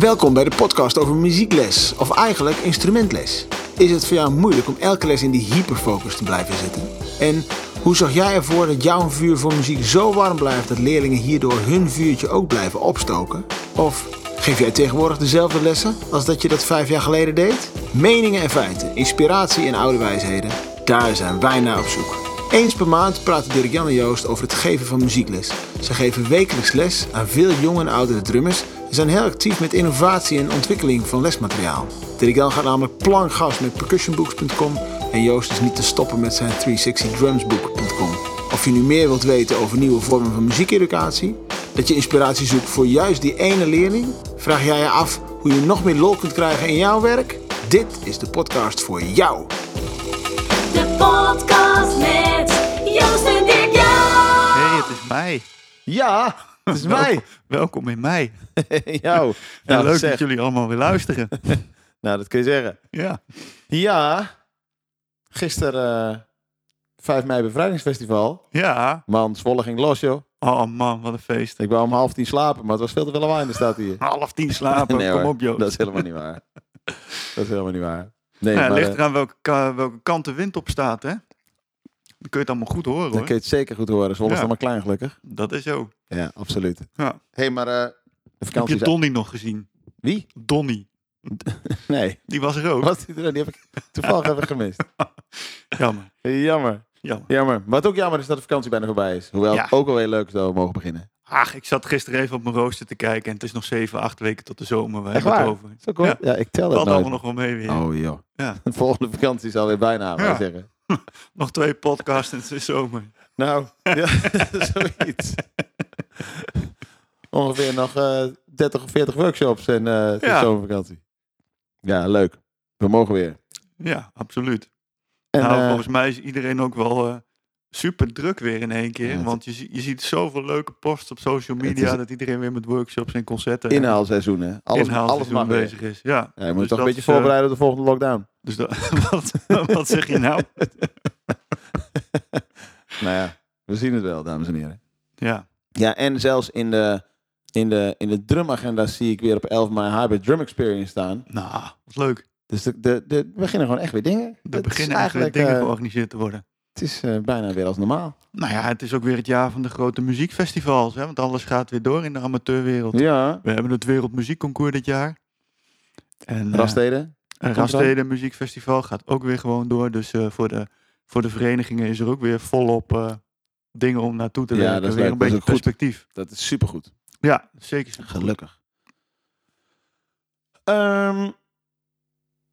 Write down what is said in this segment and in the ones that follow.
Welkom bij de podcast over muziekles, of eigenlijk instrumentles. Is het voor jou moeilijk om elke les in die hyperfocus te blijven zitten? En hoe zorg jij ervoor dat jouw vuur voor muziek zo warm blijft dat leerlingen hierdoor hun vuurtje ook blijven opstoken? Of geef jij tegenwoordig dezelfde lessen als dat je dat vijf jaar geleden deed? Meningen en feiten, inspiratie en oude wijsheden, daar zijn wij naar op zoek. Eens per maand praten Dirk Jan en Joost over het geven van muziekles. Ze geven wekelijks les aan veel jonge en oudere drummers zijn heel actief met innovatie en ontwikkeling van lesmateriaal. Dirk Jan gaat namelijk plankgas met percussionbooks.com en Joost is niet te stoppen met zijn 360drumsbook.com. Of je nu meer wilt weten over nieuwe vormen van muziekeducatie, dat je inspiratie zoekt voor juist die ene leerling, vraag jij je af hoe je nog meer lol kunt krijgen in jouw werk? Dit is de podcast voor jou. De podcast met Joost en Dirk Jan. Hey, het is mei. Ja, het is mij. Welkom in mei. Jou. Nou, leuk zeg. dat jullie allemaal weer luisteren. Nou, dat kun je zeggen. ja. Ja, gisteren eh 5 mei bevrijdingsfestival. Ja. Man, Zwolle ging los, joh. Oh man, wat een feest. Ik wou om half tien slapen, maar het was veel te veel lawaai in de stad hier. Half tien slapen. Nee, Kom hoor, op, Joost. Dat is helemaal niet waar. Dat is helemaal niet waar. Nee, het maar ligt eh, eraan welke, welke kant de wind op staat, hè? Dan kun je het allemaal goed horen, dan hoor. kun je het zeker goed horen. Zwolle is allemaal klein, gelukkig. Dat is zo. Ja, absoluut. Ja. Hé, hey, maar eh, de Heb vakantie je is... Donnie nog gezien? Wie? Donnie. Nee. Die was er ook. Was die er? Die heb ik toevallig even gemist. Jammer. Jammer. Jammer. Jammer. Wat ook jammer is dat de vakantie bijna voorbij is. Hoewel Ja. het ook alweer leuk dat we mogen beginnen. Ach, ik zat gisteren even op mijn rooster te kijken en het is nog 7, 8 weken tot de zomer. We Echt hebben het waar? over. Zo cool. Ja. Ja. ik tel dat nooit. allemaal nog wel mee weer. Oh joh. Ja. De volgende vakantie is alweer bijna, Ja. zeggen. Nog twee podcasts het is zomer. Nou, ja, zoiets. Ongeveer nog eh 30 of 40 workshops en is Ja. zomervakantie. Ja, leuk. We mogen weer. Ja, absoluut. En, nou, eh, volgens mij is iedereen ook wel super druk weer in één keer. Ja, want je, je ziet zoveel leuke posts op social media dat iedereen weer met workshops en concerten en inhaalseizoen, hè? Alles, alles mag bezig is. Ja, Ja, je moet Dus toch een beetje voorbereiden op de volgende lockdown. Dus dat, wat, wat zeg je nou? Nou ja, we zien het wel, dames en heren. Ja, Ja, en zelfs in de, in de, in de drumagenda zie ik weer op 11 mei Hybrid Drum Experience staan. nou, wat leuk. Dus de, de, de, we beginnen gewoon echt weer dingen. Er beginnen eigenlijk dingen eh, georganiseerd te worden. Het is eh, bijna weer als normaal. Nou ja, het is ook weer het jaar van de grote muziekfestivals. Hè, want alles gaat weer door in de amateurwereld. Ja, We hebben het Wereldmuziekconcours dit jaar. En, eh, Raststeden. En Raststeden Muziekfestival gaat ook weer gewoon door. Dus eh, voor, de, voor de verenigingen is er ook weer volop dingen om naartoe te Ja, werken. dat is weer leuk. een Dat is beetje perspectief. Dat is supergoed. Ja, zeker. Gelukkig. Ehm,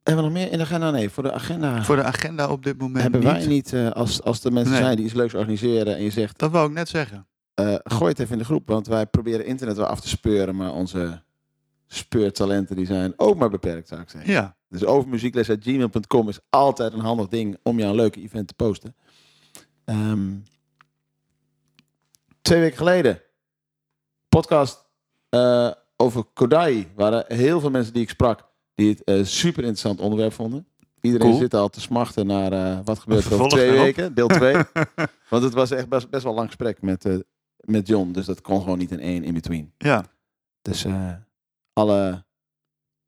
hebben we nog meer in de agenda? Nee, voor de agenda Voor de agenda op dit moment hebben niet. wij niet, eh, als, als er mensen Nee. zijn die iets leuks organiseren en je zegt, Dat wou ik net zeggen. eh, gooi het even in de groep, want wij proberen internet wel af te speuren, maar onze speurtalenten die zijn ook maar beperkt, zou ik zeggen. Ja, Dus overmuziekles.gmail.com is altijd een handig ding om jou een leuke event te posten. Ehm, twee weken geleden, podcast eh, over Kodai. waren heel veel mensen die ik sprak die het eh, super interessant onderwerp vonden. Iedereen Cool. zit al te smachten naar eh, wat gebeurt er over twee weken, deel 2. Want het was echt best, best wel lang gesprek met, met John, dus dat kon gewoon niet in één in-between. ja, Dus alle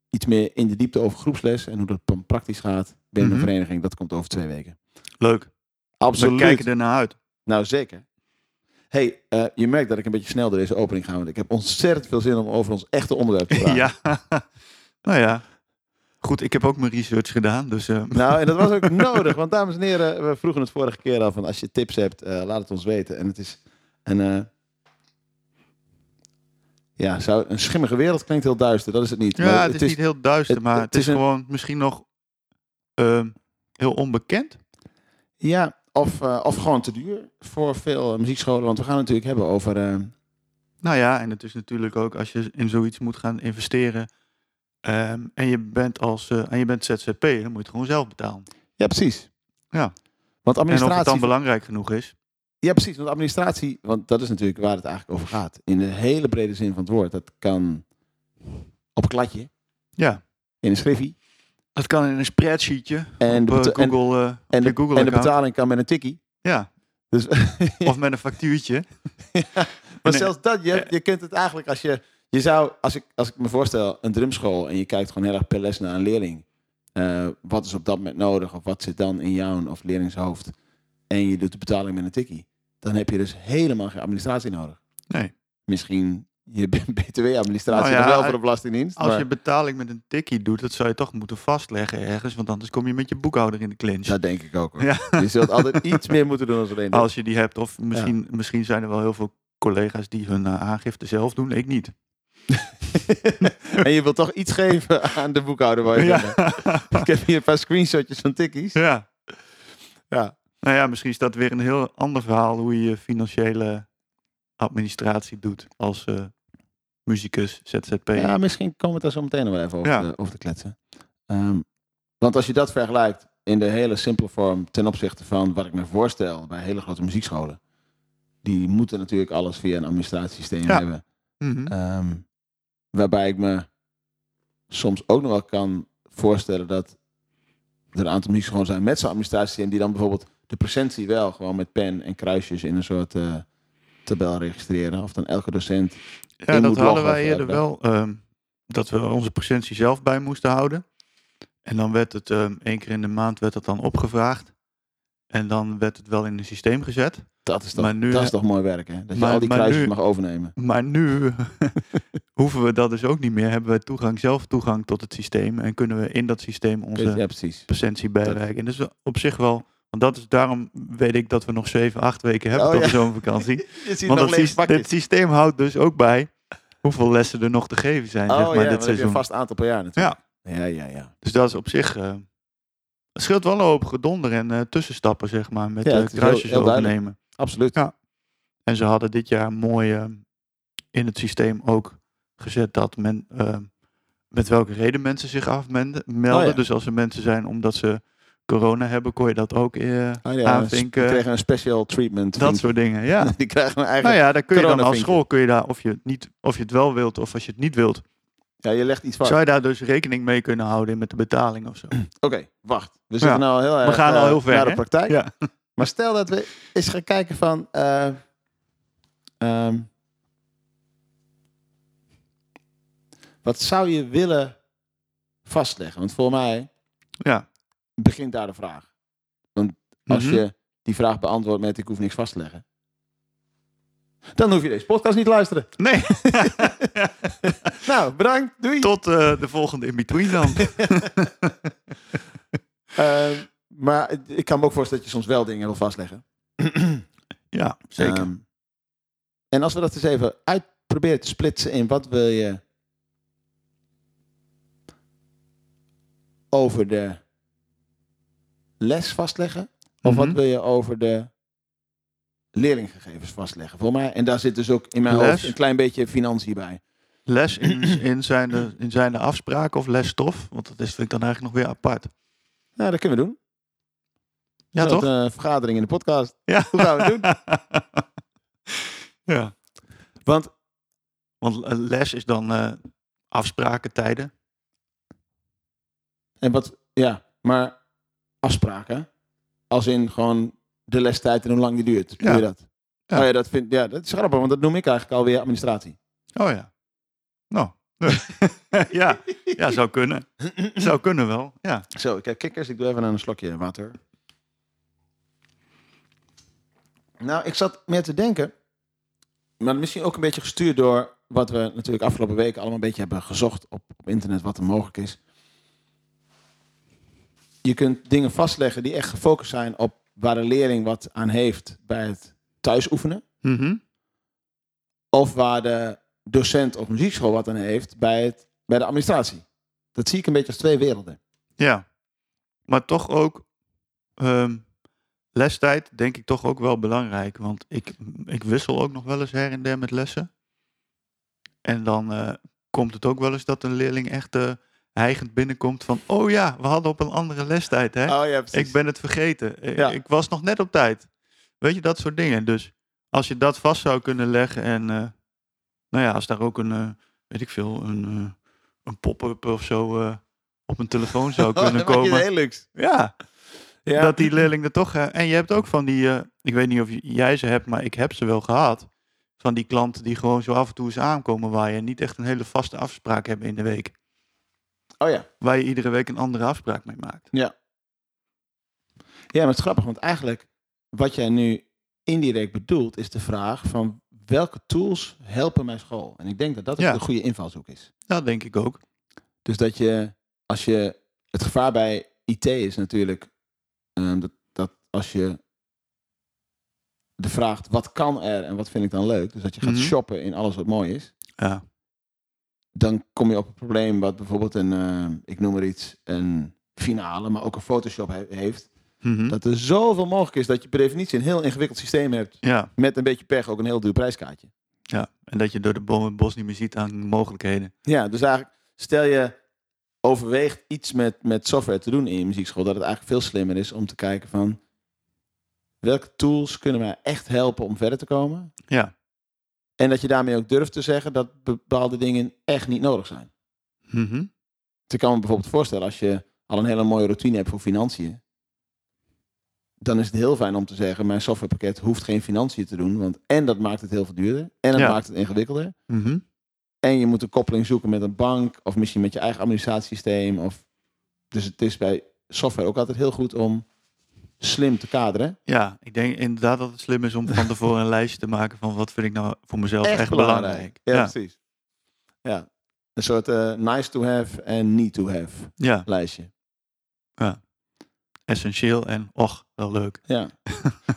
iets meer in de diepte over groepsles en hoe dat praktisch gaat binnen Mhm. de vereniging, dat komt over twee weken. leuk. We Absoluut. kijken er naar uit. Nou, zeker. Hey, eh, je merkt dat ik een beetje snel door deze opening ga, want ik heb ontzettend veel zin om over ons echte onderwerp te praten. ja. nou ja. Goed, ik heb ook mijn research gedaan. Dus eh, Nou, en dat was ook nodig, want dames en heren, we vroegen het vorige keer al van als je tips hebt, eh, laat het ons weten. En het is een, ja, zou, een schimmige wereld klinkt heel duister, dat is het niet. ja, Maar het is, niet heel duister, het- maar het het is, is een- gewoon misschien nog ehm, heel onbekend. Ja, of, eh, of gewoon te duur voor veel eh, muziekscholen. Want we gaan het natuurlijk hebben over. eh, Nou ja, en het is natuurlijk ook als je in zoiets moet gaan investeren. ehm, en je bent als eh, en je bent ZZP, dan moet je het gewoon zelf betalen. ja, precies. Ja. Want En of het administratie. dan belangrijk genoeg is. ja, precies. Want administratie, want dat is natuurlijk waar het eigenlijk over gaat. In de hele brede zin van het woord. Dat kan op een kladje, Ja, in een schriffie. Dat kan in een spreadsheetje En, op de, eh, en, Google, eh, en, op de, Google en de betaling kan met een tikkie. Ja, Dus, of met een factuurtje. maar En, eh, zelfs dat, je, je kunt het eigenlijk als je Je zou, als ik, als ik me voorstel, een drumschool en je kijkt gewoon heel erg per les naar een leerling. eh, wat is op dat moment nodig? Of wat zit dan in jouw of leerlingshoofd? En je doet de betaling met een tikkie. Dan heb je dus helemaal geen administratie nodig. Nee. Misschien je btw-administratie Nou ja, nog wel voor als- de Belastingdienst. Als maar je betaling met een tikkie doet, dat zou je toch moeten vastleggen ergens. Want anders kom je met je boekhouder in de clinch. Dat denk ik ook. Hoor. Ja. Je zult altijd iets meer moeten doen dan alleen dat. Als je die hebt. Of misschien, misschien zijn er wel heel veel collega's die hun eh, aangifte zelf doen. Ik niet. en je wilt toch iets geven aan de boekhouder. Waar je. Ik heb hier een paar screenshotjes van tikkies. ja. Ja. Nou ja, misschien is dat weer een heel ander verhaal hoe je je financiële administratie doet als eh muzikus, ZZP. Ja, misschien komen we daar zo meteen nog wel even over, Ja. te, over te kletsen. Ehm, want als je dat vergelijkt in de hele simpele vorm ten opzichte van wat ik me voorstel bij hele grote muziekscholen. Die moeten natuurlijk alles via een administratiesysteem Ja. hebben. Mhm. Ehm, waarbij ik me soms ook nog wel kan voorstellen dat er een aantal muziekscholen zijn met zo'n administratiesysteem die dan bijvoorbeeld de presentie wel gewoon met pen en kruisjes in een soort eh, tabel registreren. Of dan elke docent Ja, dat hadden wij eerder wel. ehm, dat we onze presentie zelf bij moesten houden. En dan werd het ehm één keer in de maand werd het dan opgevraagd. En dan werd het wel in een systeem gezet. Dat is toch, Maar nu- dat is toch mooi werk, hè? Dat je Maar- al die kruisjes nu- mag overnemen. Maar nu hoeven we dat dus ook niet meer. Hebben we toegang, zelf toegang tot het systeem. En kunnen we in dat systeem onze Ja, precies. presentie bijwerken. En dus op zich wel. Want dat is daarom weet ik dat we nog 7, 8 weken hebben Oh, tot ja. de zomervakantie. Want dat lege sys- pakjes. dit systeem houdt dus ook bij hoeveel lessen er nog te geven zijn Oh zeg maar, ja, dit want dan heb je seizoen. een vast aantal per jaar natuurlijk. Ja, ja, ja. Dus dat is op zich. eh het scheelt wel een hoop gedonder en eh, tussenstappen, zeg maar, met Ja, eh, heel- kruisjes heel overnemen. Absoluut. Ja. En ze hadden dit jaar mooi in het systeem ook gezet dat men met welke reden mensen zich afmelden. melden. Oh ja. Dus als er mensen zijn omdat ze corona hebben, kon je dat ook Oh, ja, aanvinken. We kregen een special treatment. dat soort dingen, ja. Die krijgen een eigen... nou ja, dan kun je dan als school, kun je daar, of je, het niet, of je het wel wilt of als je het niet wilt, Ja, je legt iets vast. zou je daar dus rekening mee kunnen houden met de betaling of zo. Oké, wacht. We zitten nou heel erg gaan al eh, heel ver, naar de praktijk. Ja. Maar stel dat we eens gaan kijken van... eh, ehm, wat zou je willen vastleggen? Want voor mij ja. Begint daar de vraag. Want als Mhm. je die vraag beantwoordt met ik hoef niks vast te leggen. Dan hoef je deze podcast niet te luisteren. Nee. Nou, bedankt. Doei. Tot eh, de volgende in-between dan. Ehm, maar ik kan me ook voorstellen dat je soms wel dingen wil vastleggen. ja, zeker. Ehm, en als we dat eens even uit proberen te splitsen in wat wil je over de les vastleggen? Of wat Mhm. wil je over de leerlinggegevens vastleggen? Voor mij, en daar zit dus ook in mijn Les. hoofd een klein beetje financiën bij. Les in, in, zijn de, in zijn de afspraken of lesstof? Want dat is, vind ik dan eigenlijk nog weer apart. Nou, dat kunnen we doen. Ja, toch? Een vergadering in de podcast. Ja. Hoe gaan we het doen? ja. Want Want eh, les is dan eh afspraken, tijden. En wat, ja, maar afspraken. Als in gewoon de lestijd en hoe lang die duurt. Doe Ja. je dat? Ja. Oh ja, dat, vind, ja, dat is grappig, want dat noem ik eigenlijk alweer administratie. Oh ja. Nou. ja. ja, zou kunnen. Zou kunnen wel. Ja. Zo, ik heb kikkers. Ik doe even een slokje water. Nou, ik zat meer te denken. Maar misschien ook een beetje gestuurd door wat we natuurlijk afgelopen weken allemaal een beetje hebben gezocht op, op internet, wat er mogelijk is. Je kunt dingen vastleggen die echt gefocust zijn op waar de leerling wat aan heeft bij het thuisoefenen. Mhm. Of waar de docent of muziekschool wat aan heeft bij, het, bij de administratie. Dat zie ik een beetje als twee werelden. Ja. Maar toch ook ehm, lestijd denk ik toch ook wel belangrijk. Want ik, ik wissel ook nog wel eens her en der met lessen. En dan eh, komt het ook wel eens dat een leerling echt eh hijgend binnenkomt van... Oh ja, we hadden op een andere lestijd, hè? Oh ja, ik ben het vergeten. Ik, Ja. ik was nog net op tijd. Weet je, dat soort dingen. Dus als je dat vast zou kunnen leggen en... eh, nou ja, als daar ook een, eh, weet ik veel, een, eh, een pop-up of zo op een telefoon zou kunnen het komen. Ja, Ja. dat die leerling er toch... en je hebt ook van die... ik weet niet of jij ze hebt, maar ik heb ze wel gehad. van die klanten die gewoon zo af en toe eens aankomen waar je niet echt een hele vaste afspraak hebt in de week. Oh ja. Waar je iedere week een andere afspraak mee maakt. Ja. Ja, maar het is grappig, want eigenlijk wat jij nu indirect bedoelt is de vraag van welke tools helpen mijn school? En ik denk dat dat Ja. een goede invalshoek is. Dat denk ik ook. Dus dat je, als je, het gevaar bij IT is natuurlijk ehm, dat, dat als je de vraagt wat kan er en wat vind ik dan leuk, dus dat je gaat Mhm. shoppen in alles wat mooi is, Ja. Dan kom je op een probleem wat bijvoorbeeld een, eh, ik noem maar iets, een finale, maar ook een Photoshop he- heeft. Mhm. Dat er zoveel mogelijk is dat je per definitie een heel ingewikkeld systeem hebt. ja. Met een beetje pech ook een heel duur prijskaartje. Ja. En dat je door de boom en het bos niet meer ziet aan mogelijkheden. Ja, dus eigenlijk stel je overweegt iets met, met software te doen in je muziekschool, dat het eigenlijk veel slimmer is om te kijken van welke tools kunnen mij echt helpen om verder te komen. Ja. En dat je daarmee ook durft te zeggen dat bepaalde dingen echt niet nodig zijn. Dus ik kan me bijvoorbeeld voorstellen als je al een hele mooie routine hebt voor financiën. Dan is het heel fijn om te zeggen, mijn softwarepakket hoeft geen financiën te doen. Want en dat maakt het heel veel duurder. En dat Ja. maakt het ingewikkelder. Mhm. En je moet een koppeling zoeken met een bank. Of misschien met je eigen administratiesysteem. Of... Dus het is bij software ook altijd heel goed om slim te kaderen. Ja, ik denk inderdaad dat het slim is om van tevoren een lijstje te maken van wat vind ik nou voor mezelf echt, belangrijk. belangrijk. Ja, Ja, precies. Ja. Een soort eh, nice to have en need to have ja, lijstje. essentieel en och, wel leuk. Ja.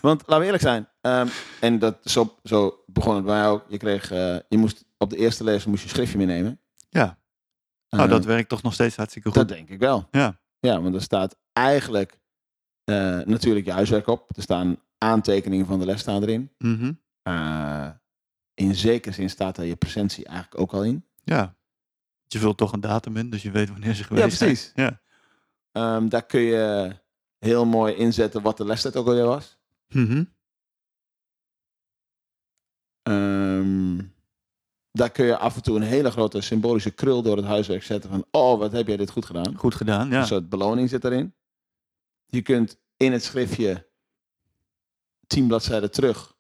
Want laten we eerlijk zijn. ehm, en dat, zo, zo begon het bij mij ook. Je kreeg, eh, je moest op de eerste les moest je een schriftje meenemen. Ja, nou Eh, dat werkt toch nog steeds hartstikke goed. dat denk ik wel. Ja. Ja, want er staat eigenlijk eh, natuurlijk je huiswerk op. Er staan aantekeningen van de les staan erin. Mhm. Eh, in zekere zin staat daar je presentie eigenlijk ook al in. Ja. Je vult toch een datum in, dus je weet wanneer ze geweest zijn. precies. Ja. Ehm, daar kun je heel mooi inzetten wat de lestijd ook alweer was. Mhm. Ehm, daar kun je af en toe een hele grote symbolische krul door het huiswerk zetten van oh, wat heb jij dit goed gedaan. Goed gedaan, ja. Een soort beloning zit erin. Je kunt in het schriftje tien bladzijden terug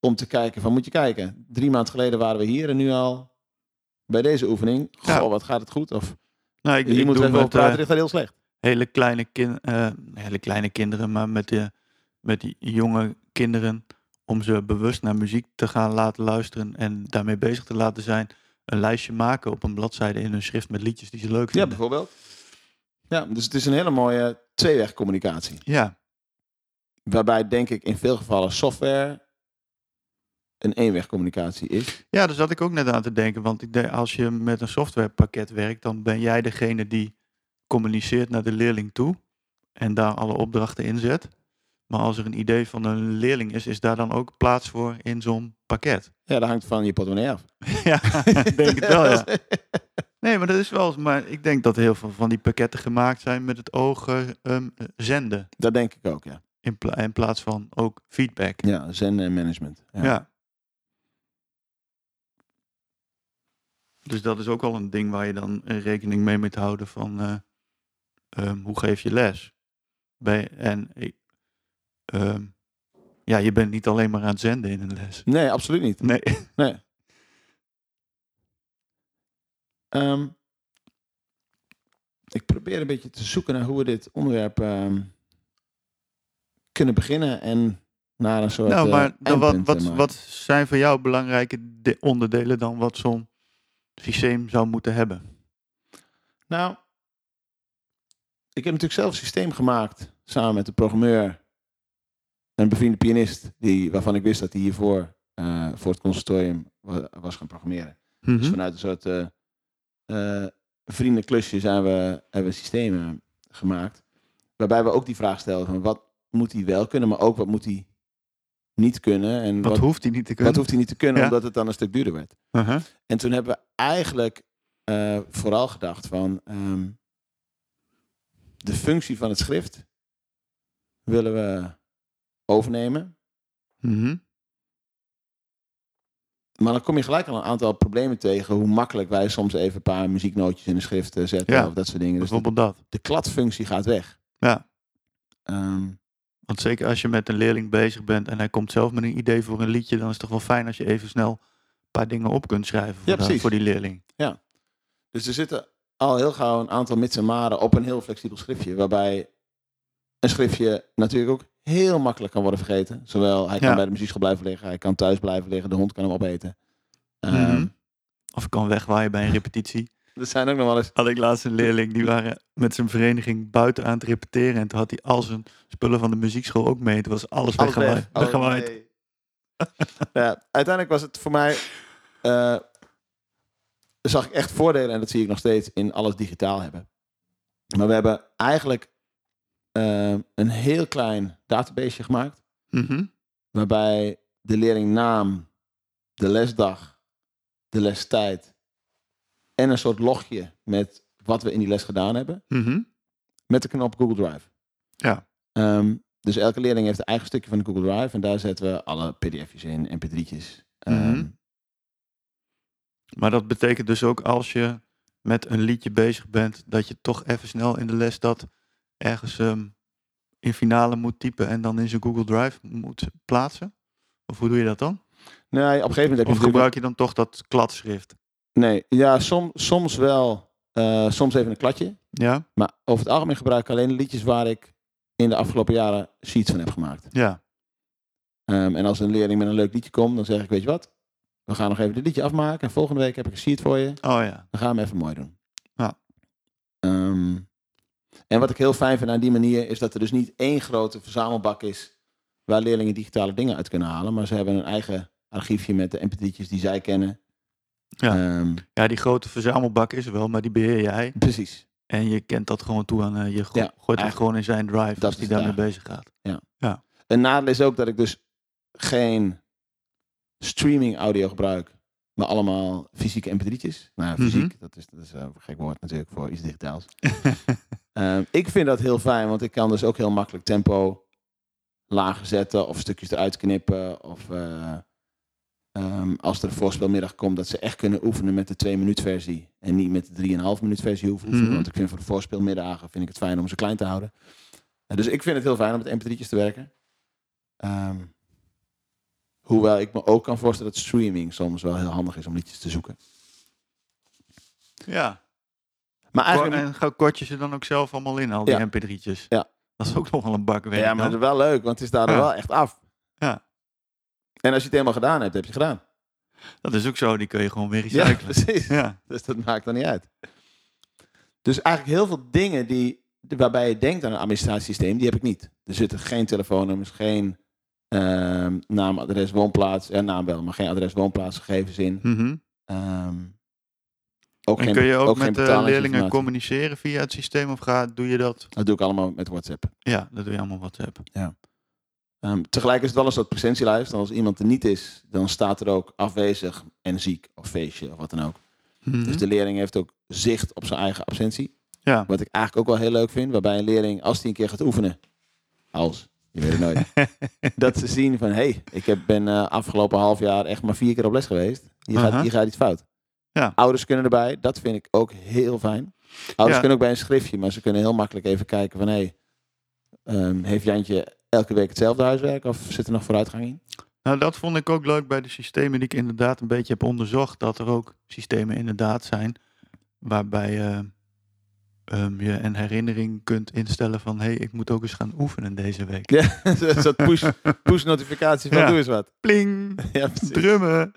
om te kijken van moet je kijken. Drie maanden geleden waren we hier en nu al bij deze oefening. Goh, Ja. wat gaat het goed? Of Nou, ik, je ik moet even over praten, gaat heel slecht. hele kleine, kin eh, hele kleine kinderen, maar met, de, met die jonge kinderen, om ze bewust naar muziek te gaan laten luisteren en daarmee bezig te laten zijn, een lijstje maken op een bladzijde in hun schrift met liedjes die ze leuk Ja, vinden. bijvoorbeeld. Ja, dus het is een hele mooie tweewegcommunicatie. Ja, Waarbij denk ik in veel gevallen software een eenwegcommunicatie is. ja, daar zat ik ook net aan te denken, want ik denk, als je met een softwarepakket werkt, dan ben jij degene die communiceert naar de leerling toe en daar alle opdrachten in zet. Maar als er een idee van een leerling is, is daar dan ook plaats voor in zo'n pakket? Ja, dat hangt van je portemonnee af. ja, ik denk het wel, ja. Nee, maar dat is wel. Maar ik denk dat heel veel van die pakketten gemaakt zijn met het oog eh, zenden. Dat denk ik ook, ja. In, pla- in plaats van ook feedback. Ja, zen en management. Ja. Ja. Dus dat is ook al een ding waar je dan eh, rekening mee moet houden van eh, ehm, hoe geef je les. Bij, en ehm, ja, je bent niet alleen maar aan het zenden in een les. Nee, absoluut niet. Nee. Nee. Ehm, ik probeer een beetje te zoeken naar hoe we dit onderwerp ehm, kunnen beginnen en naar een soort. Nou, eh, maar wat, wat, wat zijn voor jou belangrijke de- onderdelen dan wat zo'n systeem zou moeten hebben? Nou, ik heb natuurlijk zelf een systeem gemaakt samen met de programmeur, een bevriende pianist, die, waarvan ik wist dat hij hiervoor eh, voor het conservatorium wa- was gaan programmeren. Dus Mhm. vanuit een soort eh eh, vriendenklusje zijn we, hebben we eh, gemaakt. Waarbij we ook die vraag stelden van wat moet hij wel kunnen, maar ook wat moet hij niet kunnen. En Wat wat, hoeft hij niet te wat kunnen? hoeft hij niet te kunnen, Ja. omdat het dan een stuk duurder werd. Uh-huh. En toen hebben we eigenlijk eh, vooral gedacht van ehm, de functie van het schrift willen we overnemen. Mhm. Maar dan kom je gelijk al een aantal problemen tegen hoe makkelijk wij soms even een paar muzieknootjes in de schrift eh, zetten Ja, of dat soort dingen. Dus de, Bijvoorbeeld dat. de kladfunctie gaat weg. Ja. Ehm, Want zeker als je met een leerling bezig bent en hij komt zelf met een idee voor een liedje, dan is het toch wel fijn als je even snel een paar dingen op kunt schrijven voor, Ja, de- voor die leerling. Dus er zitten al heel gauw een aantal mits en maren op een heel flexibel schriftje. Waarbij een schriftje natuurlijk ook heel makkelijk kan worden vergeten. Zowel hij kan Ja. bij de muziekschool blijven liggen, hij kan thuis blijven liggen, de hond kan hem opeten. Mhm. Of ik kan wegwaaien bij een repetitie. Er zijn ook nog wel eens. Had ik laatst een leerling, die waren met zijn vereniging buiten aan het repeteren. En toen had hij al zijn spullen van de muziekschool ook mee. Toen was alles, alles weggewaaid. weg. Oh, nee. ja, uiteindelijk was het voor mij. eh, zag ik echt voordelen en dat zie ik nog steeds in alles digitaal hebben. Maar we hebben eigenlijk eh, een heel klein database gemaakt. Mhm. waarbij de leerling naam, de lesdag, de lestijd en een soort logje met wat we in die les gedaan hebben, Mhm. met de knop Google Drive. Ja. Ehm, dus elke leerling heeft een eigen stukje van de Google Drive en daar zetten we alle pdf'jes in, mp3'tjes. Ehm, Mhm. Maar dat betekent dus ook als je met een liedje bezig bent, dat je toch even snel in de les dat ergens ehm, in finale moet typen en dan in zijn Google Drive moet plaatsen? Of hoe doe je dat dan? nee, op een gegeven moment heb je Of gebruik je dan toch dat kladschrift? Nee, ja, som, soms wel, eh, soms even een kladje. Ja? Maar over het algemeen gebruik ik alleen liedjes waar ik in de afgelopen jaren sheets van heb gemaakt. Ja. Ehm, en als een leerling met een leuk liedje komt, dan zeg ik, weet je wat? We gaan nog even dit liedje afmaken. En volgende week heb ik een sheet voor je. Oh ja. Dan gaan we hem even mooi doen. Ja. Ehm, en wat ik heel fijn vind aan die manier, is dat er dus niet één grote verzamelbak is waar leerlingen digitale dingen uit kunnen halen. Maar ze hebben een eigen archiefje met de mp3'tjes die zij kennen. Ja. Ehm, Ja, die grote verzamelbak is er wel, maar die beheer jij. precies. En je kent dat gewoon toe aan, eh, je go- Ja, gooit het gewoon in zijn drive Dat als die het daarmee bezig gaat. Een nadeel is ook dat ik dus geen streaming audio gebruik, maar allemaal fysieke mp3'tjes. Nou, ja, fysiek, Mhm. dat is, dat is eh, een gek woord natuurlijk voor iets digitaals. Ehm, ik vind dat heel fijn, want ik kan dus ook heel makkelijk tempo lager zetten of stukjes eruit knippen. Of eh, ehm, als er een voorspelmiddag komt, dat ze echt kunnen oefenen met de 2 minuut versie en niet met de 3,5 minuut versie hoeven oefenen. Mhm. Want ik vind voor de voorspelmiddagen vind ik het fijn om ze klein te houden. Eh, dus ik vind het heel fijn om met mp3'tjes te werken. Ehm, hoewel ik me ook kan voorstellen dat streaming soms wel heel handig is om liedjes te zoeken. Ja. Maar eigenlijk, En ga- kort je ze dan ook zelf allemaal in, al die Ja. mp3'tjes? Ja. Dat is ook nog wel een bak werk ja, maar dan. dat is wel leuk, want het is daar Ja. wel echt af. Ja. En als je het helemaal gedaan hebt, heb je het gedaan. Dat is ook zo, die kun je gewoon weer Ja, recyclen. precies. Ja. Dus dat maakt dan niet uit. Dus eigenlijk heel veel dingen die, waarbij je denkt aan een administratiesysteem, die heb ik niet. Er zitten geen telefoonnummers, geen naam, adres, woonplaats. Ja, naam wel, maar geen adres, woonplaatsgegevens in. Mhm. Ehm, ook En geen, kun je ook, met de betalingsinformatie. leerlingen communiceren via het systeem of ga, doe je dat? Dat doe ik allemaal met WhatsApp. Ja, dat doe je allemaal WhatsApp. Ehm, tegelijk is het wel een soort presentielijst. Als iemand er niet is, dan staat er ook afwezig en ziek of feestje of wat dan ook. Mhm. Dus de leerling heeft ook zicht op zijn eigen absentie. Ja. Wat ik eigenlijk ook wel heel leuk vind, waarbij een leerling, als die een keer gaat oefenen, als, je weet het nooit, dat ze zien van, hé, hey, ik heb, ben eh, afgelopen half jaar echt maar vier keer op les geweest. Hier gaat, hier gaat iets fout. Ja. Ouders kunnen erbij, dat vind ik ook heel fijn. Ouders Ja. kunnen ook bij een schriftje, maar ze kunnen heel makkelijk even kijken van, hé, hey, ehm, heeft Jantje elke week hetzelfde huiswerk of zit er nog vooruitgang in? Nou, dat vond ik ook leuk bij de systemen die ik inderdaad een beetje heb onderzocht. Dat er ook systemen inderdaad zijn waarbij je ehm, je een herinnering kunt instellen van... hé, hey, ik moet ook eens gaan oefenen deze week. Ja, soort push, push notificatie van Ja. doe eens wat. Pling! Ja. Drummen!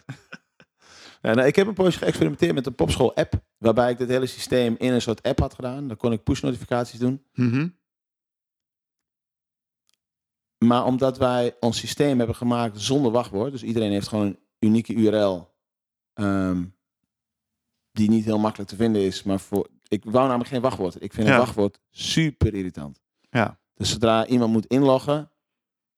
Ja, nou, ik heb een poosje geëxperimenteerd met een popschool app. Waarbij ik dit hele systeem in een soort app had gedaan. Dan kon ik push notificaties doen. Mhm. Maar omdat wij ons systeem hebben gemaakt zonder wachtwoord. Dus iedereen heeft gewoon een unieke URL. ehm, die niet heel makkelijk te vinden is. Maar voor, ik wou namelijk geen wachtwoord. Ik vind Ja. een wachtwoord super irritant. Ja. Dus zodra iemand moet inloggen.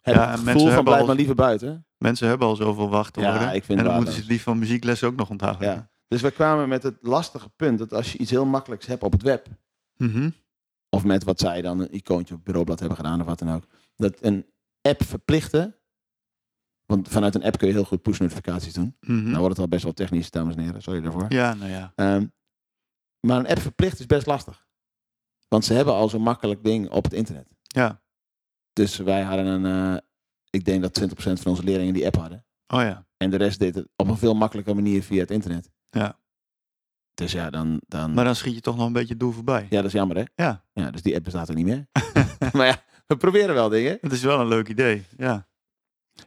Heb Ja, het gevoel van blijf al- maar liever buiten. Mensen hebben al zoveel wachtwoorden. Ja, ik vind en dan moeten ze het lief van muziekles ook nog onthouden. Ja. Dus we kwamen met het lastige punt. Dat als je iets heel makkelijks hebt op het web. Mhm. Of met wat zij dan een icoontje op het bureaublad hebben gedaan of wat dan ook. Dat een app verplichten. Want vanuit een app kun je heel goed push notificaties doen. Mhm. Nou wordt het al best wel technisch, dames en heren. Sorry daarvoor. Ja, nou ja. Ehm, maar een app verplichten is best lastig. Want ze hebben al zo'n makkelijk ding op het internet. Ja. Dus wij hadden een, eh, ik denk dat 20% van onze leerlingen die app hadden. Oh ja. En de rest deed het op een veel makkelijker manier via het internet. Ja. Dus ja, dan, dan Maar dan schiet je toch nog een beetje het doel voorbij. ja, dat is jammer hè. Ja. Ja, dus die app bestaat er niet meer. maar ja, we proberen wel dingen. Het is wel een leuk idee. Ja.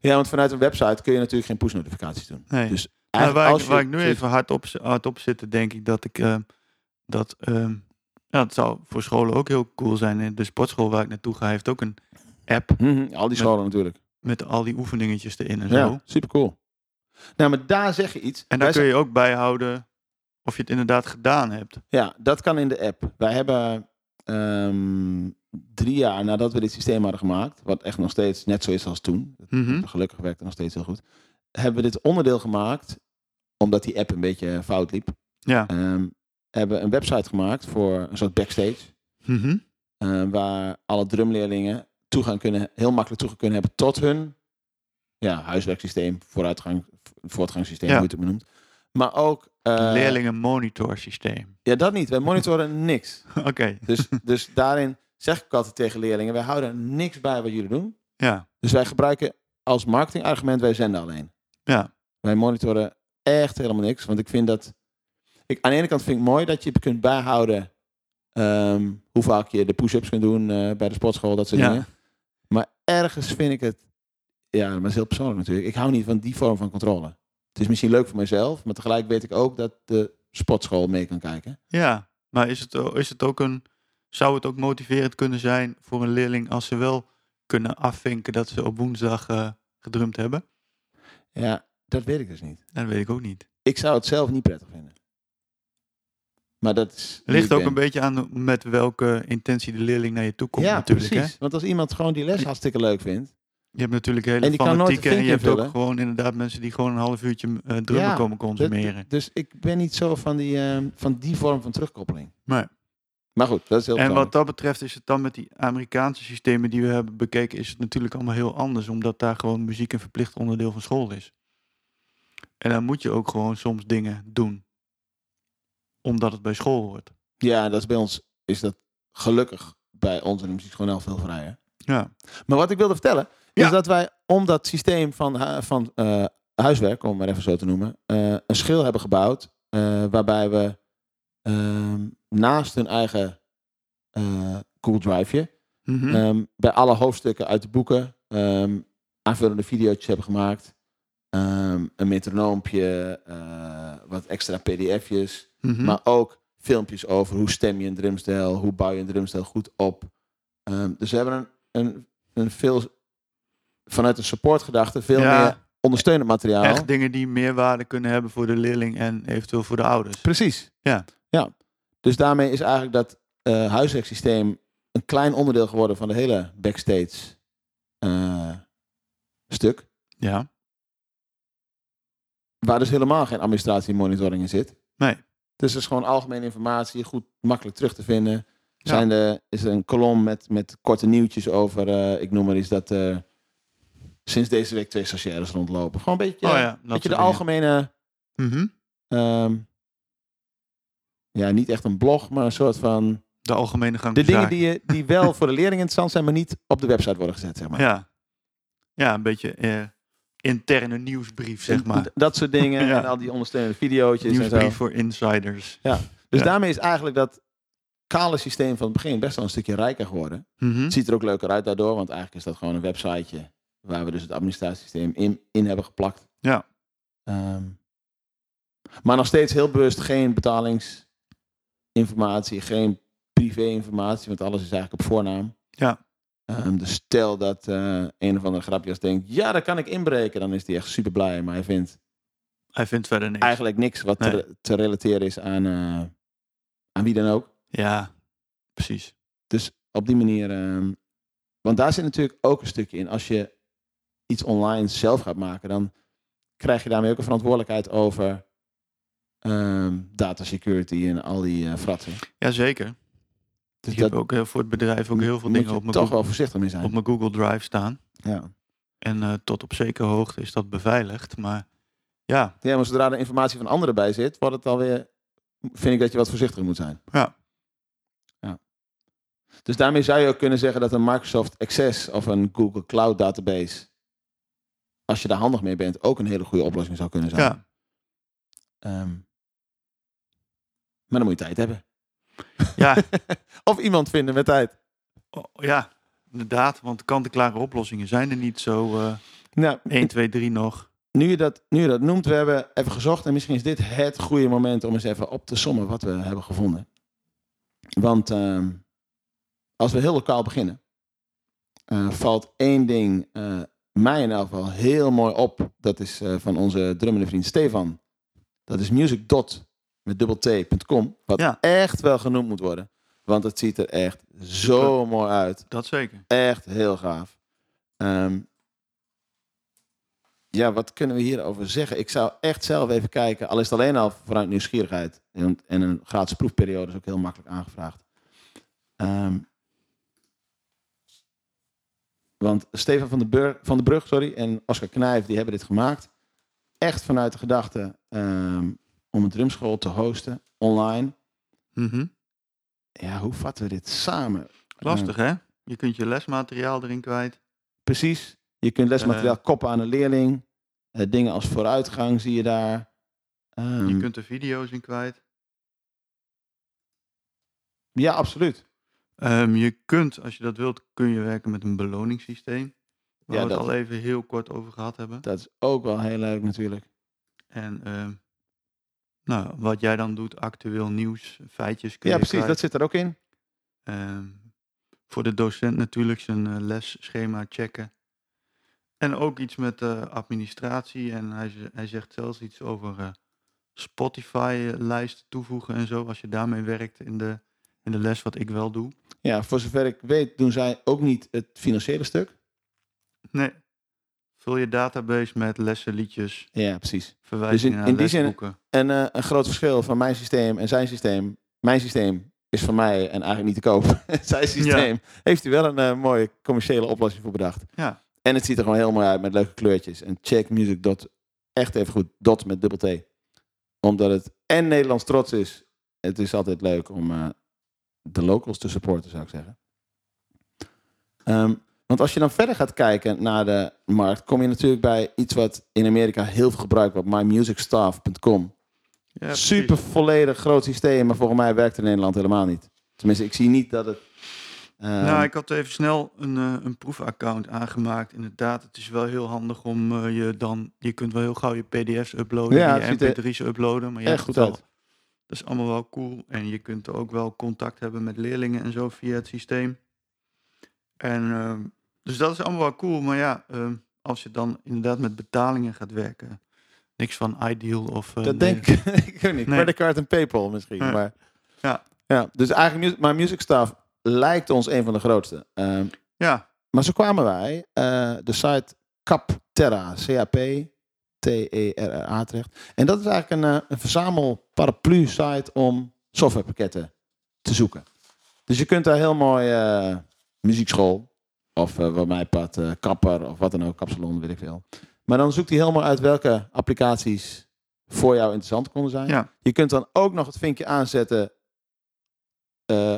Ja, want vanuit een website kun je natuurlijk geen push notificaties doen. Nee. Dus Nou, waar, als ik, je waar ik nu even hard op, hard op zit, denk ik dat ik ehm, dat ehm, ja, het zou voor scholen ook heel cool zijn. De sportschool waar ik naartoe ga heeft ook een app Mhm, al die scholen natuurlijk. met al die oefeningetjes erin en Ja, zo. super cool. Nou, maar daar zeg je iets. En dan kun je ook bijhouden of je het inderdaad gedaan hebt. Ja, dat kan in de app. Wij hebben ehm, drie jaar nadat we dit systeem hadden gemaakt, wat echt nog steeds net zo is als toen, Mhm. gelukkig werkt het nog steeds heel goed, hebben we dit onderdeel gemaakt, omdat die app een beetje fout liep. Ja. Ehm, hebben een website gemaakt voor een soort backstage, Mhm. eh, waar alle drumleerlingen toegang kunnen, heel makkelijk toegang kunnen hebben tot hun ja, huiswerksysteem, vooruitgang, voortgangssysteem, Ja. hoe je het ook noemt. Maar ook... eh, Leerlingen monitor systeem. Ja, dat niet. Wij monitoren niks. Oké. Dus, dus daarin zeg ik altijd tegen leerlingen, wij houden niks bij wat jullie doen. Ja. Dus wij gebruiken als marketingargument, wij zenden alleen. Ja. Wij monitoren echt helemaal niks. Want ik vind dat, ik, aan de ene kant vind ik het mooi dat je kunt bijhouden ehm, hoe vaak je de push-ups kunt doen eh, bij de sportschool, dat soort Ja. dingen. Maar ergens vind ik het, ja, maar dat is heel persoonlijk natuurlijk. Ik hou niet van die vorm van controle. Het is misschien leuk voor mezelf, maar tegelijk weet ik ook dat de sportschool mee kan kijken. Ja. Maar is het, is het ook een. Zou het ook motiverend kunnen zijn voor een leerling als ze wel kunnen afvinken dat ze op woensdag eh, gedrumd hebben? Ja, dat weet ik dus niet. Dat weet ik ook niet. Ik zou het zelf niet prettig vinden. Maar dat is. Ligt ook ben. een beetje aan met welke intentie de leerling naar je toe komt Ja, natuurlijk. precies. Hè? Want als iemand gewoon die les hartstikke leuk vindt. Je hebt natuurlijk hele En fanatieke en je hebt ook gewoon inderdaad mensen die gewoon een half uurtje eh drummen Ja, komen consumeren. dus ik ben niet zo van die, ehm, van die vorm van terugkoppeling. Nee. Maar goed, dat is heel En wat dat betreft is het dan met die Amerikaanse systemen die we hebben bekeken, is het natuurlijk allemaal heel anders, omdat daar gewoon muziek een verplicht onderdeel van school is. En dan moet je ook gewoon soms dingen doen, omdat het bij school hoort. Ja, dat is bij ons is dat gelukkig bij ons in de muziek gewoon heel veel vrijer. Ja, Maar wat ik wilde vertellen, is Ja. dat wij om dat systeem van, van eh, huiswerk, om het maar even zo te noemen, eh, een schil hebben gebouwd. eh, waarbij we ehm, naast hun eigen Google Driveje Mhm. Ehm, bij alle hoofdstukken uit de boeken ehm, aanvullende video's hebben gemaakt. Ehm, een metronoompje, eh, wat extra pdf'jes. Mhm. Maar ook filmpjes over hoe stem je een drumstel, hoe bouw je een drumstel goed op. Ehm, dus we hebben een, een, een veel, vanuit de supportgedachte, veel Ja. meer ondersteunend materiaal. Echt dingen die meerwaarde kunnen hebben voor de leerling en eventueel voor de ouders. Precies. Ja. ja. Dus daarmee is eigenlijk dat huiswerksysteem een klein onderdeel geworden van de hele backstage eh, stuk. Ja, Waar dus helemaal geen administratie en monitoring in zit. nee. Dus het is gewoon algemene informatie, goed makkelijk terug te vinden. Ja. Zijn is er een kolom met, met korte nieuwtjes over, eh, ik noem maar eens dat eh, sinds deze week twee stagiaires rondlopen. Gewoon een beetje, oh ja, dat beetje de algemene, ehm, ja niet echt een blog, maar een soort van, De algemene gang de dingen die, je, die wel voor de leerling interessant zijn, maar niet op de website worden gezet, zeg maar. Ja. ja, een beetje eh, interne nieuwsbrief, zeg maar. Dat soort dingen Ja. en al die ondersteunende video's. Nieuwsbrief voor insiders. Dus Ja. daarmee is eigenlijk dat kale systeem van het begin best wel een stukje rijker geworden. Mhm. Het ziet er ook leuker uit daardoor, want eigenlijk is dat gewoon een websiteje waar we dus het administratiesysteem in, in hebben geplakt. Ja. Ehm, maar nog steeds heel bewust geen betalingsinformatie, geen privé-informatie, want alles is eigenlijk op voornaam. Ja. Ehm, dus stel dat eh, een of andere grapjas denkt, ja, dat kan ik inbreken, dan is hij echt super blij. Maar hij vindt Hij vindt verder niks. eigenlijk niks wat Nee. te, te relateren is aan, eh, aan wie dan ook. Ja, precies. Dus op die manier. ehm, want daar zit natuurlijk ook een stukje in. Als je iets online zelf gaat maken, dan krijg je daarmee ook een verantwoordelijkheid over ehm, data security en al die eh fratsen. Jazeker. Dus ik heb ook eh, voor het bedrijf ook heel veel dingen op mijn, toch Google, wel voorzichtig mee zijn. op mijn Google Drive staan. Ja. En eh, tot op zekere hoogte is dat beveiligd. Maar ja, ja, maar zodra er informatie van anderen bij zit, wordt het alweer. Vind ik dat je wat voorzichtiger moet zijn. Ja. ja. Dus daarmee zou je ook kunnen zeggen dat een Microsoft Access of een Google Cloud database, als je daar handig mee bent, ook een hele goede oplossing zou kunnen zijn. Ja, Ehm, maar dan moet je tijd hebben. ja, Of iemand vinden met tijd. oh, ja, inderdaad. Want kant-en-klare oplossingen zijn er niet zo eh Nou, 1, 2, 3 nog. nu je, dat, nu je dat noemt, we hebben even gezocht en misschien is dit het goede moment om eens even op te sommen wat we hebben gevonden. Want ehm, als we heel lokaal beginnen, eh, valt één ding eh, mij in elk geval heel mooi op. Dat is van onze drummende vriend Stefan. Dat is music. Met dubbel t.com. Wat Ja. echt wel genoemd moet worden. Want het ziet er echt zo mooi uit. Dat zeker. Echt heel gaaf. Ehm, ja, wat kunnen we hierover zeggen? Ik zou echt zelf even kijken. Al is het alleen al vanuit nieuwsgierigheid. En, en een gratis proefperiode is ook heel makkelijk aangevraagd. Ehm, want Stefan van de, Bur- van de Brug sorry, en Oscar Knijf die hebben dit gemaakt. Echt vanuit de gedachte ehm, om een drumschool te hosten online. Mhm. Ja, hoe vatten we dit samen? Lastig, hè? Je kunt je lesmateriaal erin kwijt. Precies. Je kunt lesmateriaal koppen aan een leerling. Eh, dingen als vooruitgang zie je daar. Ehm, Je kunt er video's in kwijt. Ja, absoluut. Ehm, je kunt, als je dat wilt, kun je werken met een beloningssysteem. Waar Ja, we het dat- al even heel kort over gehad hebben. Dat is ook wel heel leuk natuurlijk. En ehm, nou, wat jij dan doet, actueel nieuws, feitjes kun Ja, je precies. Dat zit er ook in. Ehm, voor de docent natuurlijk zijn eh, lesschema checken. En ook iets met eh, administratie. En hij, hij zegt zelfs iets over eh, Spotify-lijsten toevoegen en zo. Als je daarmee werkt in de, in de les, wat ik wel doe. Ja, voor zover ik weet doen zij ook niet het financiële stuk. Nee. Vul je database met lessen, liedjes, Ja, precies. verwijzingen in naar die zin- lesboeken. En eh, een groot verschil van mijn systeem en zijn systeem. Mijn systeem is van mij en eigenlijk niet te koop. zijn systeem heeft hij wel een eh, mooie commerciële oplossing voor bedacht. Ja. En het ziet er gewoon heel mooi uit met leuke kleurtjes. En check music. Dot, echt even goed. Dot met dubbel T. Omdat het en Nederlands trots is. Het is altijd leuk om eh, de locals te supporten, zou ik zeggen. Ehm, want als je dan verder gaat kijken naar de markt, kom je natuurlijk bij iets wat in Amerika heel veel gebruikt wordt. MyMusicStaff.com. Ja. Super volledig groot systeem, maar volgens mij werkt het in Nederland helemaal niet. Tenminste, ik zie niet dat het. ehm, Nou, ik had even snel een, eh, een proefaccount aangemaakt. Inderdaad, het is wel heel handig om eh, je dan... Je kunt wel heel gauw je pdf's uploaden, Ja, je het ziet er mp3's uploaden. Maar hebt goed wel- uit. Dat is allemaal wel cool. En je kunt ook wel contact hebben met leerlingen en zo via het systeem. En ehm, dus dat is allemaal wel cool. Maar ja, ehm, als je dan inderdaad met betalingen gaat werken... Niks van Ideal of... eh, Dat nee. denk ik, ik weet niet. Nee. Creditcard en PayPal misschien. Ja. Maar, Ja. ja. Dus eigenlijk, maar Music Staff lijkt ons een van de grootste. Ehm, Ja, maar zo kwamen wij eh, de site Capterra, C-A-P, T-E-R-R-A terecht. En dat is eigenlijk een, eh, een verzamel paraplu site om softwarepakketten te zoeken. Dus je kunt daar heel mooi muziekschool of eh, wat mij pad, eh, kapper of wat dan ook, kapsalon, weet ik veel. Maar dan zoekt hij helemaal uit welke applicaties voor jou interessant konden zijn. ja. Je kunt dan ook nog het vinkje aanzetten. eh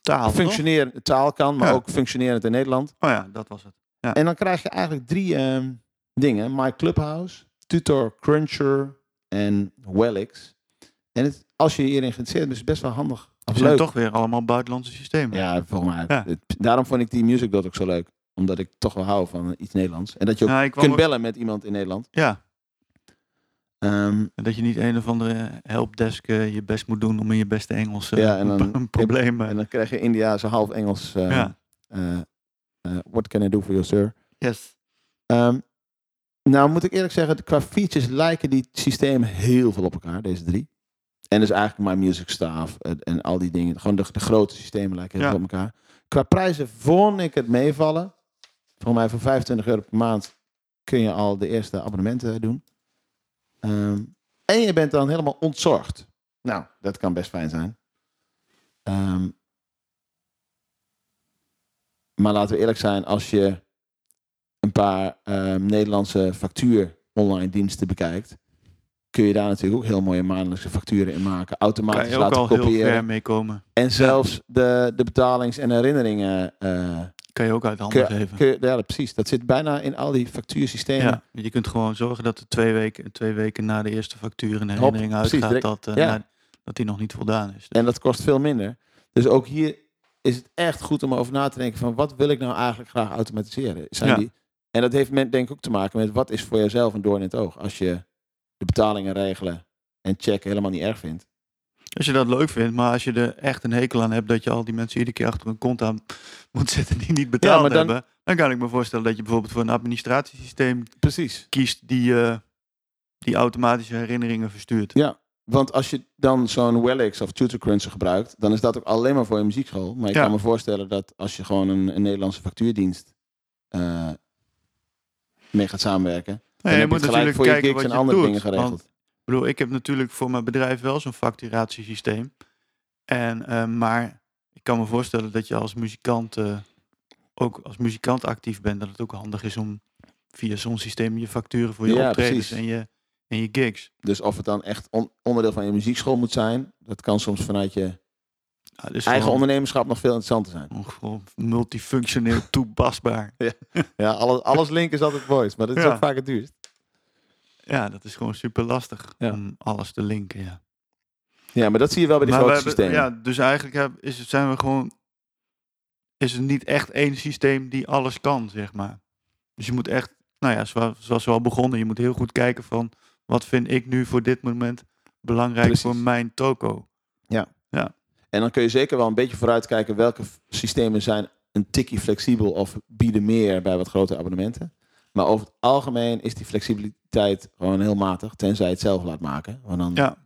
Taal, toch? functionerend taal kan, maar Ja. ook functionerend in Nederland. Oh ja, dat was het. En dan krijg je eigenlijk drie ehm, dingen: My Clubhouse, Tutor Cruncher en Wellix. En het, als je hierin geïnteresseerd bent, is het best wel handig. Het zijn leuk. toch weer allemaal buitenlandse systemen. Ja, volgens mij. Ja. Daarom vond ik die music dot ook zo leuk. Omdat ik toch wel hou van iets Nederlands. En dat je ook kunt ook- bellen met iemand in Nederland. Ja, Ehm, en dat je niet een of andere helpdesk eh, je best moet doen om in je beste Engels eh, Ja, en dan- een, probleem... eh, en dan krijg je Indiaanse half Engels. ja, what can I do for you, sir? yes. Ehm, nou, moet ik eerlijk zeggen, qua features lijken die systemen heel veel op elkaar, deze drie. En dus eigenlijk My Music Staff en, al die dingen. Gewoon de, de grote systemen lijken heel Ja. op elkaar. Qua prijzen vond ik het meevallen. Volgens mij voor 25 euro per maand kun je al de eerste abonnementen doen. Ehm, en je bent dan helemaal ontzorgd. Nou, dat kan best fijn zijn. Ehm, maar laten we eerlijk zijn, als je een paar ehm, Nederlandse factuur online diensten bekijkt, kun je daar natuurlijk ook heel mooie maandelijkse facturen in maken. Kan Automatisch je ook laten al heel kopiëren. ver mee komen. En zelfs de, de betalings- en herinneringen. eh, Kan je ook uit handen kun, geven. kun je- ja, precies. Dat zit bijna in al die factuursystemen. Ja, je kunt gewoon zorgen dat er twee weken, twee weken na de eerste factuur een herinnering precies, uitgaat direct. dat, eh, Ja. na- dat die nog niet voldaan is. Dus- En dat kost veel minder. Dus ook hier is het echt goed om over na te denken van wat wil ik nou eigenlijk graag automatiseren? Zijn Ja. die, en dat heeft met, denk ik ook te maken met wat is voor jezelf een doorn in het oog. Als je de betalingen regelen en checken helemaal niet erg vindt. Als je dat leuk vindt, maar als je er echt een hekel aan hebt dat je al die mensen iedere keer achter een kont aan moet zetten die niet betaald dan- hebben, dan kan ik me voorstellen dat je bijvoorbeeld voor een administratiesysteem Precies. kiest die, eh, die automatische herinneringen verstuurt. Ja, want als je dan zo'n Wellix of TutorCruncher gebruikt, dan is dat ook alleen maar voor je muziekschool. Maar ik Ja. kan me voorstellen dat als je gewoon een, een Nederlandse factuurdienst eh, mee gaat samenwerken, Nee, je moet natuurlijk voor je kijken wat en je andere doet. dingen geregeld. Want, ik bedoel, ik heb natuurlijk voor mijn bedrijf wel zo'n facturatiesysteem. En, eh, maar ik kan me voorstellen dat je als muzikant eh, ook als muzikant actief bent, dat het ook handig is om via zo'n systeem je facturen voor je Ja, optredens precies. en je, en je gigs. Dus of het dan echt on- onderdeel van je muziekschool moet zijn, dat kan soms vanuit je Ja, dus eigen gewoon, ondernemerschap nog veel interessanter zijn. gewoon multifunctioneel toepasbaar. Ja, alles, alles link is altijd voice, maar dat is Ja. ook vaak het duurst. Ja, dat is gewoon super lastig Ja. om alles te linken. Ja. Ja, maar dat zie je wel bij die Maar grote hebben- systemen. Ja, dus eigenlijk heb, is, het- zijn we gewoon. Is het niet echt één systeem die alles kan, zeg maar. Dus je moet echt, nou ja, zoals, zoals we al begonnen, je moet heel goed kijken van wat vind ik nu voor dit moment belangrijk Precies. voor mijn toko. En dan kun je zeker wel een beetje vooruitkijken welke systemen zijn een tikkie flexibel of bieden meer bij wat grotere abonnementen. Maar over het algemeen is die flexibiliteit gewoon heel matig, tenzij je het zelf laat maken. Want dan Ja,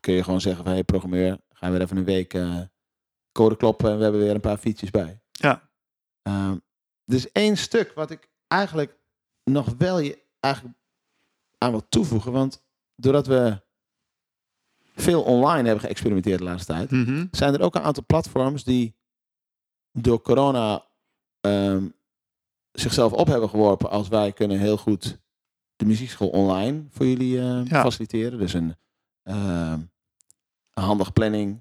kun je gewoon zeggen van, hey programmeur, gaan we weer even een week eh, code kloppen en we hebben weer een paar features bij. ja, er is één stuk wat ik eigenlijk nog wel je eigenlijk aan wil toevoegen. Want doordat we veel online hebben geëxperimenteerd de laatste tijd, mhm, zijn er ook een aantal platforms die door corona ehm, zichzelf op hebben geworpen als wij kunnen heel goed de muziekschool online voor jullie eh, Ja. faciliteren. Dus een, ehm, een handige planning,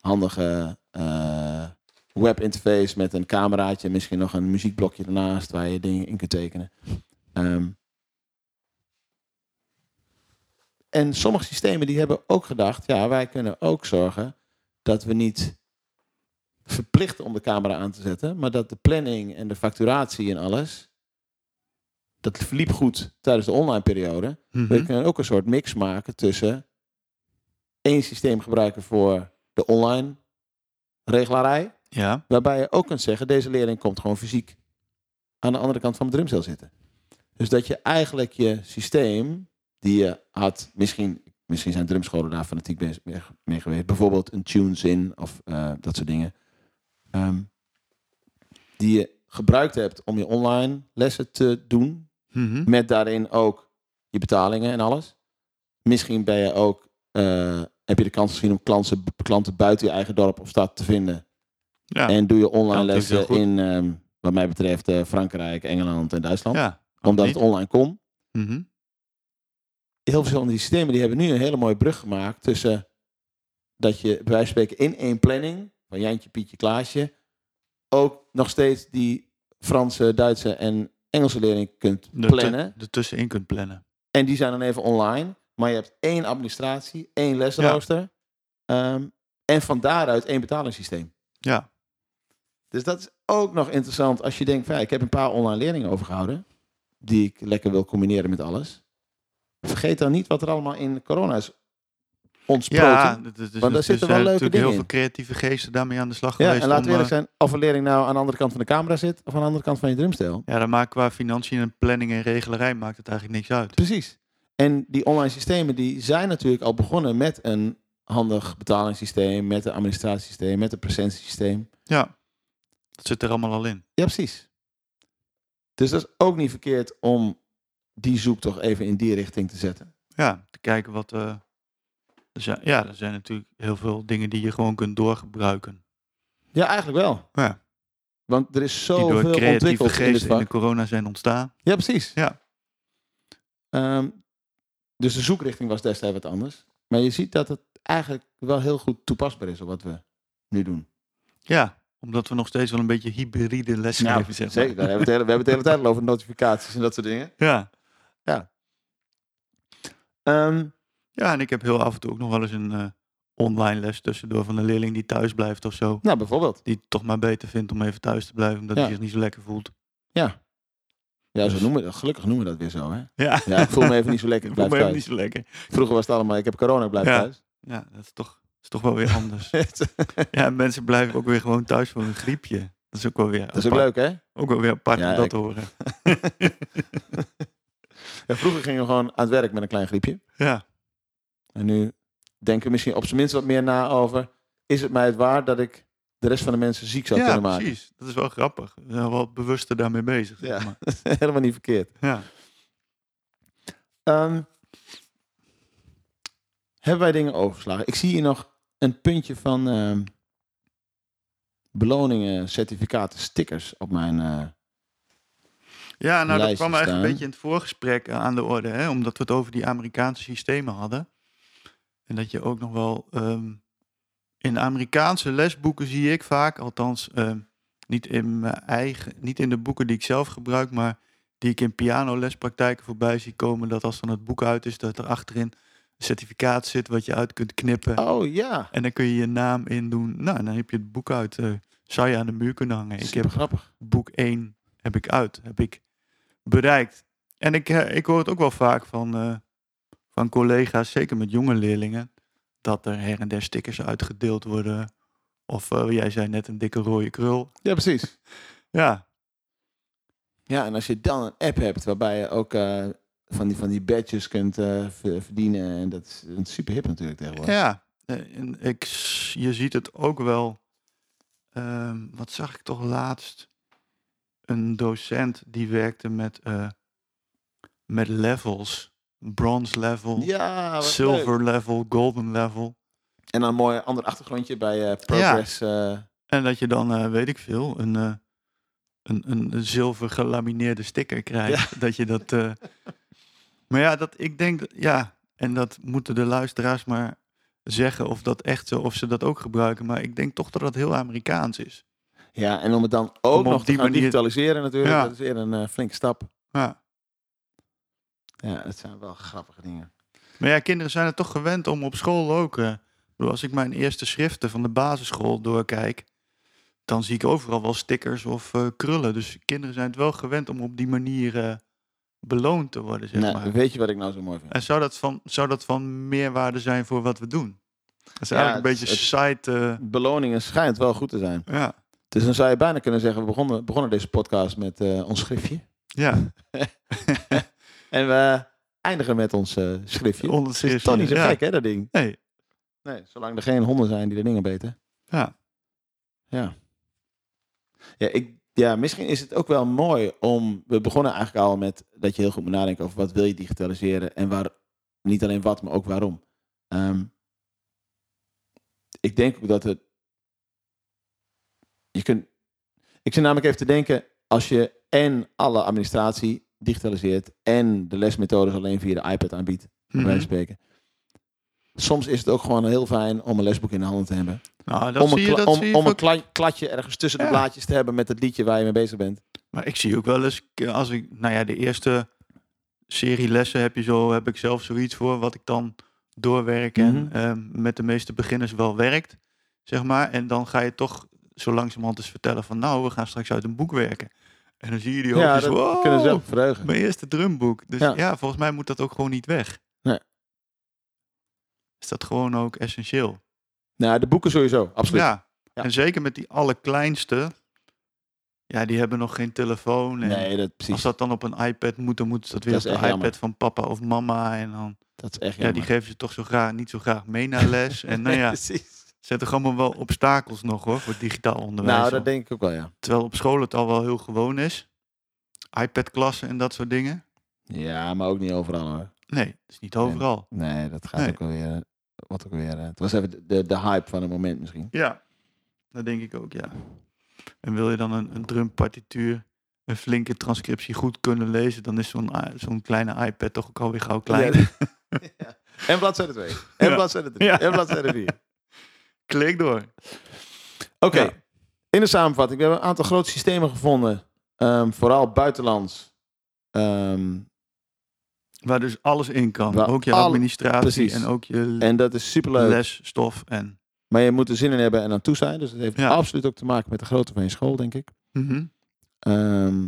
handige eh, webinterface met een cameraatje, misschien nog een muziekblokje ernaast waar je dingen in kunt tekenen. Ehm, en sommige systemen die hebben ook gedacht, ja, wij kunnen ook zorgen dat we niet verplichten om de camera aan te zetten, maar dat de planning en de facturatie en alles, dat verliep goed tijdens de online periode. mhm. We kunnen ook een soort mix maken tussen één systeem gebruiken voor de online regelarij, ja, waarbij je ook kunt zeggen, deze leerling komt gewoon fysiek aan de andere kant van mijn drumstel zitten. Dus dat je eigenlijk je systeem, die je had, misschien, misschien zijn drumscholen daar fanatiek mee- geweest, bijvoorbeeld een tunes in of eh, dat soort dingen, ehm, die je gebruikt hebt om je online lessen te doen, mhm. met daarin ook je betalingen en alles. Misschien ben je ook, eh, heb je de kans gezien om klanten, klanten buiten je eigen dorp of stad te vinden. ja, En doe je online Ja, lessen in, ehm, wat mij betreft, eh, Frankrijk, Engeland en Duitsland. ja. omdat niet? het online kon. Mhm. Heel veel van die systemen die hebben nu een hele mooie brug gemaakt tussen dat je bij wijze van spreken in één planning, van Jantje, Pietje, Klaasje, ook nog steeds die Franse, Duitse en Engelse leerling kunt De plannen. tu- ertussenin kunt plannen. En die zijn dan even online. Maar je hebt één administratie, één lesrooster. ehm, en van daaruit één betalingssysteem. Ja, Dus dat is ook nog interessant als je denkt, van, ja, ik heb een paar online leerlingen overgehouden. Die ik lekker wil combineren met alles. Vergeet dan niet wat er allemaal in corona is ontsproten. ja Ja, dat, dat, daar dat- zitten er wel zijn leuke dingen heel veel creatieve geesten daarmee aan de slag geweest. en laten we eerlijk eh, zijn, of een leerling nou aan de andere kant van de camera zit of aan de andere kant van je drumstel. Ja, dan maakt qua financiën en planning en regelerij maakt het eigenlijk niks uit. Precies. En die online systemen die zijn natuurlijk al begonnen met een handig betalingssysteem, met een administratiesysteem, met een presentiesysteem. Ja, dat zit er allemaal al in. Ja, precies. Dus dat is ook niet verkeerd om die zoektocht even in die richting te zetten. Ja, te kijken wat... er zijn, ja, er zijn natuurlijk heel veel dingen die je gewoon kunt doorgebruiken. Ja, eigenlijk wel. Ja, Want er is zoveel ontwikkeld in dit geesten in, vak. de corona zijn ontstaan. Ja, precies. Ja. Ehm, dus de zoekrichting was destijds wat anders. Maar je ziet dat het eigenlijk wel heel goed toepasbaar is op wat we nu doen. Ja, omdat we nog steeds wel een beetje hybride lesgeven, Nou, zeg maar. zeker. Hebben we, het hele, we hebben het de hele tijd al over notificaties en dat soort dingen. Ja. Ehm, ja, en ik heb heel af en toe ook nog wel eens een eh, online les tussendoor van een leerling die thuis blijft of zo. nou, bijvoorbeeld. Die het toch maar beter vindt om even thuis te blijven, omdat Ja. hij zich niet zo lekker voelt. Ja. Ja, zo Dus- noemen gelukkig noemen we dat weer zo. Hè? Ja, Ja, ik voel me even niet zo lekker. Ik ik voel blijf me even thuis. niet zo lekker. Vroeger was het allemaal, ik heb corona, ik blijf Ja. thuis. Ja, dat is toch, is toch wel weer anders. ja, mensen blijven ook weer gewoon thuis voor een griepje. Dat is ook wel weer dat is ook leuk, hè? Ook wel weer apart Ja, om dat ik- te horen. Ja, vroeger gingen we gewoon aan het werk met een klein griepje. Ja, En nu denken we misschien op zijn minst wat meer na over... is het mij het waard dat ik de rest van de mensen ziek zou ja kunnen maken? precies. Dat is wel grappig. We zijn wel bewuster daarmee bezig. Zeg Ja. maar. Helemaal niet verkeerd. ja. Ehm, hebben wij dingen overgeslagen? Ik zie hier nog een puntje van ehm, beloningen, certificaten, stickers op mijn... eh, Ja, nou dat kwam eigenlijk een beetje in het voorgesprek eh, aan de orde, hè? omdat we het over die Amerikaanse systemen hadden. En dat je ook nog wel ehm, in Amerikaanse lesboeken zie ik vaak, althans ehm, niet in mijn eigen, niet in de boeken die ik zelf gebruik, maar die ik in pianolespraktijken voorbij zie komen, dat als dan het boek uit is, dat er achterin een certificaat zit wat je uit kunt knippen. Oh ja, En dan kun je je naam in doen. Nou, dan heb je het boek uit. eh, zou je aan de muur kunnen hangen. Ik heb grappig. boek 1 heb ik uit, heb ik bereikt. En ik, eh, ik hoor het ook wel vaak van, eh, van collega's, zeker met jonge leerlingen, dat er her en der stickers uitgedeeld worden. Of eh, jij zei net een dikke rode krul. Ja, precies. Ja, Ja, en als je dan een app hebt waarbij je ook eh, van, die, van die badges kunt eh, ver- verdienen. En dat is, super hip natuurlijk tegenwoordig. ja. En ik, je ziet het ook wel. ehm, wat zag ik toch laatst? Een docent die werkte met, eh, met levels. Bronze level. Ja, leuk. silver level, golden level. En dan een mooi ander achtergrondje bij eh, Progress. eh, En dat je dan, weet ik veel, een, een, een, een zilver gelamineerde sticker krijgt. Dat je dat. maar ja, dat, ik denk, dat- ja, en dat moeten de luisteraars maar zeggen of dat echt zo, of ze dat ook gebruiken. Maar ik denk toch dat dat heel Amerikaans is. Ja, en om het dan ook nog te die gaan manier- digitaliseren natuurlijk. Ja. Dat is weer een eh, flinke stap. Ja. Ja, dat zijn wel grappige dingen. Maar ja, kinderen zijn het toch gewend om op school ook. eh, als ik mijn eerste schriften van de basisschool doorkijk, dan zie ik overal wel stickers of eh, krullen. Dus kinderen zijn het wel gewend om op die manier beloond te worden, zeg maar. weet je wat ik nou zo mooi vind? En zou dat, van, zou dat van meerwaarde zijn voor wat we doen? Dat is Ja, eigenlijk een het- beetje het- site. Beloningen schijnt wel goed te zijn. ja. Dus dan zou je bijna kunnen zeggen, we begonnen, begonnen deze podcast met eh, ons schriftje. ja, En we eindigen met ons eh, schriftje. onder Het is toch niet zo ja. gek, hè, dat ding? Nee, Nee, zolang er geen honden zijn die de dingen beten. ja. Ja. Ja, ik, ja, misschien is het ook wel mooi om... We begonnen eigenlijk al met dat je heel goed moet nadenken over wat wil je digitaliseren en waar... Niet alleen wat, maar ook waarom. Ehm, ik denk ook dat het... Je kunt... Ik zit namelijk even te denken, als je en alle administratie digitaliseert en de lesmethodes alleen via de iPad aanbiedt, bij Mhm. spreken. Soms is het ook gewoon heel fijn om een lesboek in de handen te hebben Nou, dat om een, zie je, dat om, zie je om een kladje ergens tussen de blaadjes te hebben met het liedje waar je mee bezig bent. Maar ik zie ook wel eens, als ik, nou ja, de eerste serie lessen heb je zo, heb ik zelf zoiets voor wat ik dan doorwerk en Mhm. ehm, met de meeste beginners wel werkt, zeg maar. En dan ga je toch zo langzamerhand eens vertellen van, nou, we gaan straks uit een boek werken. En dan zie je die Ja, oogjes, dat wow, kunnen ze ook verheugen. mijn eerste drumboek. Dus Ja. ja. volgens mij moet dat ook gewoon niet weg. Nee. Is dat gewoon ook essentieel? Nou, de boeken sowieso, absoluut. Ja. Ja. En zeker met die allerkleinste, ja, die hebben nog geen telefoon. En Nee, dat, precies. als dat dan op een iPad moet, dan moeten ze dat weer Dat op de iPad jammer. van papa of mama. En dan, dat is echt ja, die geven ze toch zo graag, niet zo graag mee naar les. En nou ja, precies. Zet er allemaal wel obstakels nog hoor, voor digitaal onderwijs. Nou, dat denk ik ook wel, ja. Terwijl op school het al wel heel gewoon is. iPad-klassen en dat soort dingen. Ja, maar ook niet overal hoor. Nee, dat is niet overal. Nee, dat gaat Nee. ook weer... Wat ook weer... eh, het was even de, de, hype van het moment misschien. Ja, dat denk ik ook, ja. En wil je dan een, een drumpartituur, een flinke transcriptie goed kunnen lezen, dan is zo'n i- zo'n kleine iPad toch ook alweer gauw klein. Ja, En bladzijde 2. En bladzijde 3. Ja. En bladzijde 4. Klik door. Oké, Ja. in de samenvatting. We hebben een aantal grote systemen gevonden. ehm, vooral buitenlands. Ehm, Waar dus alles in kan. Ook je administratie precies. en ook je en dat is superleuk. lesstof. En, Maar je moet er zin in hebben en aan toe zijn. Dus het heeft Ja. absoluut ook te maken met de grootte van je school, denk ik. Mhm. Ehm,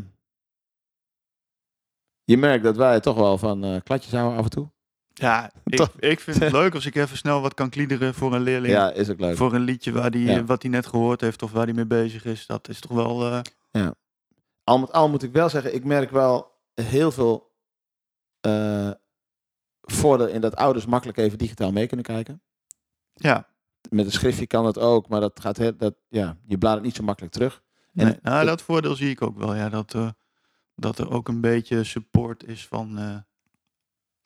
je merkt dat wij toch wel van eh, kladjes houden af en toe. Ja, ik, vind het leuk als ik even snel wat kan kliederen voor een leerling. Ja, is ook leuk. Voor een liedje waar die, Ja. wat hij net gehoord heeft of waar hij mee bezig is. Dat is toch wel... eh, Al met al moet ik wel zeggen, ik merk wel heel veel eh voordeel in dat ouders makkelijk even digitaal mee kunnen kijken. ja, Met een schriftje kan dat ook, maar dat gaat heel, dat, ja, je bladert niet zo makkelijk terug. En nee, nou, dat voordeel zie ik ook wel. Ja, dat, eh, dat er ook een beetje support is van,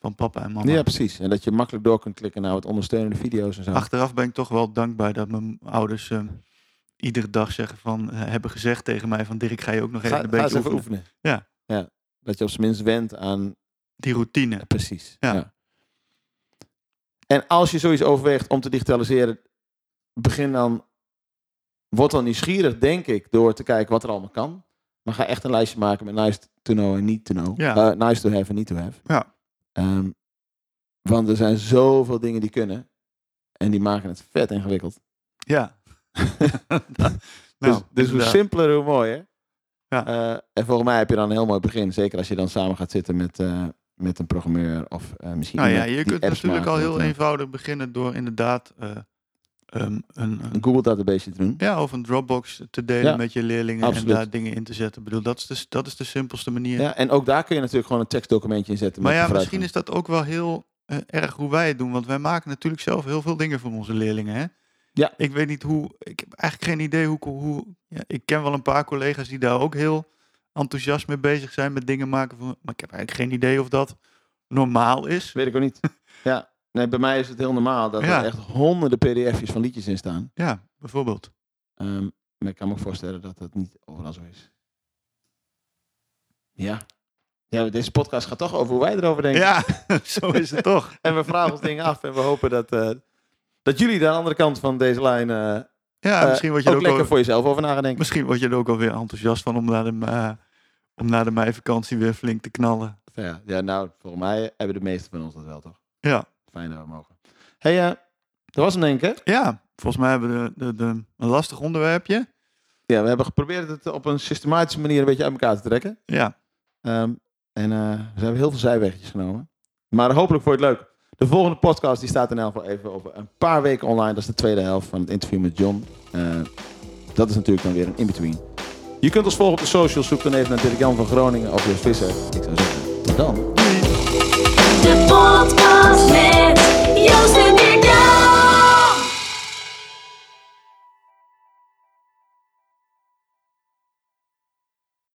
van papa en mama. Ja, precies. En dat je makkelijk door kunt klikken naar wat ondersteunende video's en zo. Achteraf ben ik toch wel dankbaar dat mijn ouders eh, iedere dag zeggen van, eh, hebben gezegd tegen mij van Dirk, ga je ook nog even ga, een ga eens beetje even oefenen. oefenen. Ja. ja. Dat je op zijn minst went aan Die routine. Precies. Ja. En als je zoiets overweegt om te digitaliseren, begin dan, word dan nieuwsgierig, denk ik, door te kijken wat er allemaal kan. Maar ga echt een lijstje maken met nice to know en need to know. Ja. Eh, nice to have en need to have. Ja. Ehm, want er zijn zoveel dingen die kunnen. En die maken het vet ingewikkeld. Ja. nou, dus dus hoe simpeler, hoe mooier. Ja. Eh, en volgens mij heb je dan een heel mooi begin. Zeker als je dan samen gaat zitten met, eh, met een programmeur of eh, misschien Nou ja, je kunt natuurlijk al heel eenvoudig beginnen door inderdaad eh, ehm, een, Google database te doen. ja, of een Dropbox te delen Ja, met je leerlingen absoluut. en daar dingen in te zetten. Ik bedoel, dat is de, dat is de simpelste manier. Ja, en ook daar kun je natuurlijk gewoon een tekstdocumentje in zetten. maar met ja, misschien is dat ook wel heel eh, erg hoe wij het doen. Want wij maken natuurlijk zelf heel veel dingen voor onze leerlingen. Hè? Ja. Ik weet niet hoe, ik heb eigenlijk geen idee hoe, hoe ja, ik ken wel een paar collega's die daar ook heel enthousiast mee bezig zijn met dingen maken. Voor, maar ik heb eigenlijk geen idee of dat normaal is. Weet ik ook niet. ja, nee, bij mij is het heel normaal dat Ja. er echt honderden pdf'jes van liedjes in staan. Ja, bijvoorbeeld. Ehm, maar ik kan me ook voorstellen dat dat niet overal zo is. Ja. Ja, deze podcast gaat toch over hoe wij erover denken. Ja, zo is het toch. En we vragen ons dingen af en we hopen dat, eh, dat jullie de andere kant van deze lijn eh, Ja, eh, misschien word je ook er ook lekker al, voor jezelf over na gaan denken. misschien word je er ook alweer enthousiast van om naar de, eh, om na de meivakantie weer flink te knallen. Ja, ja, nou, volgens mij hebben de meesten van ons dat wel, toch? Ja. Fijn dat we mogen. hey, eh, dat was hem denk ik, hè? Ja, volgens mij hebben we de, de, de, een lastig onderwerpje. Ja, we hebben geprobeerd het op een systematische manier een beetje uit elkaar te trekken. Ja, Ehm, en eh, we hebben heel veel zijwegjes genomen. Maar hopelijk vond je het leuk. De volgende podcast die staat in elk geval even over een paar weken online. Dat is de tweede helft van het interview met John. Eh, dat is natuurlijk dan weer een in-between. Je kunt ons volgen op de socials. Zoek dan even naar Dirk Jan van Groningen of Jos Visser. Ik zou zeggen, tot dan. De podcast met Joost en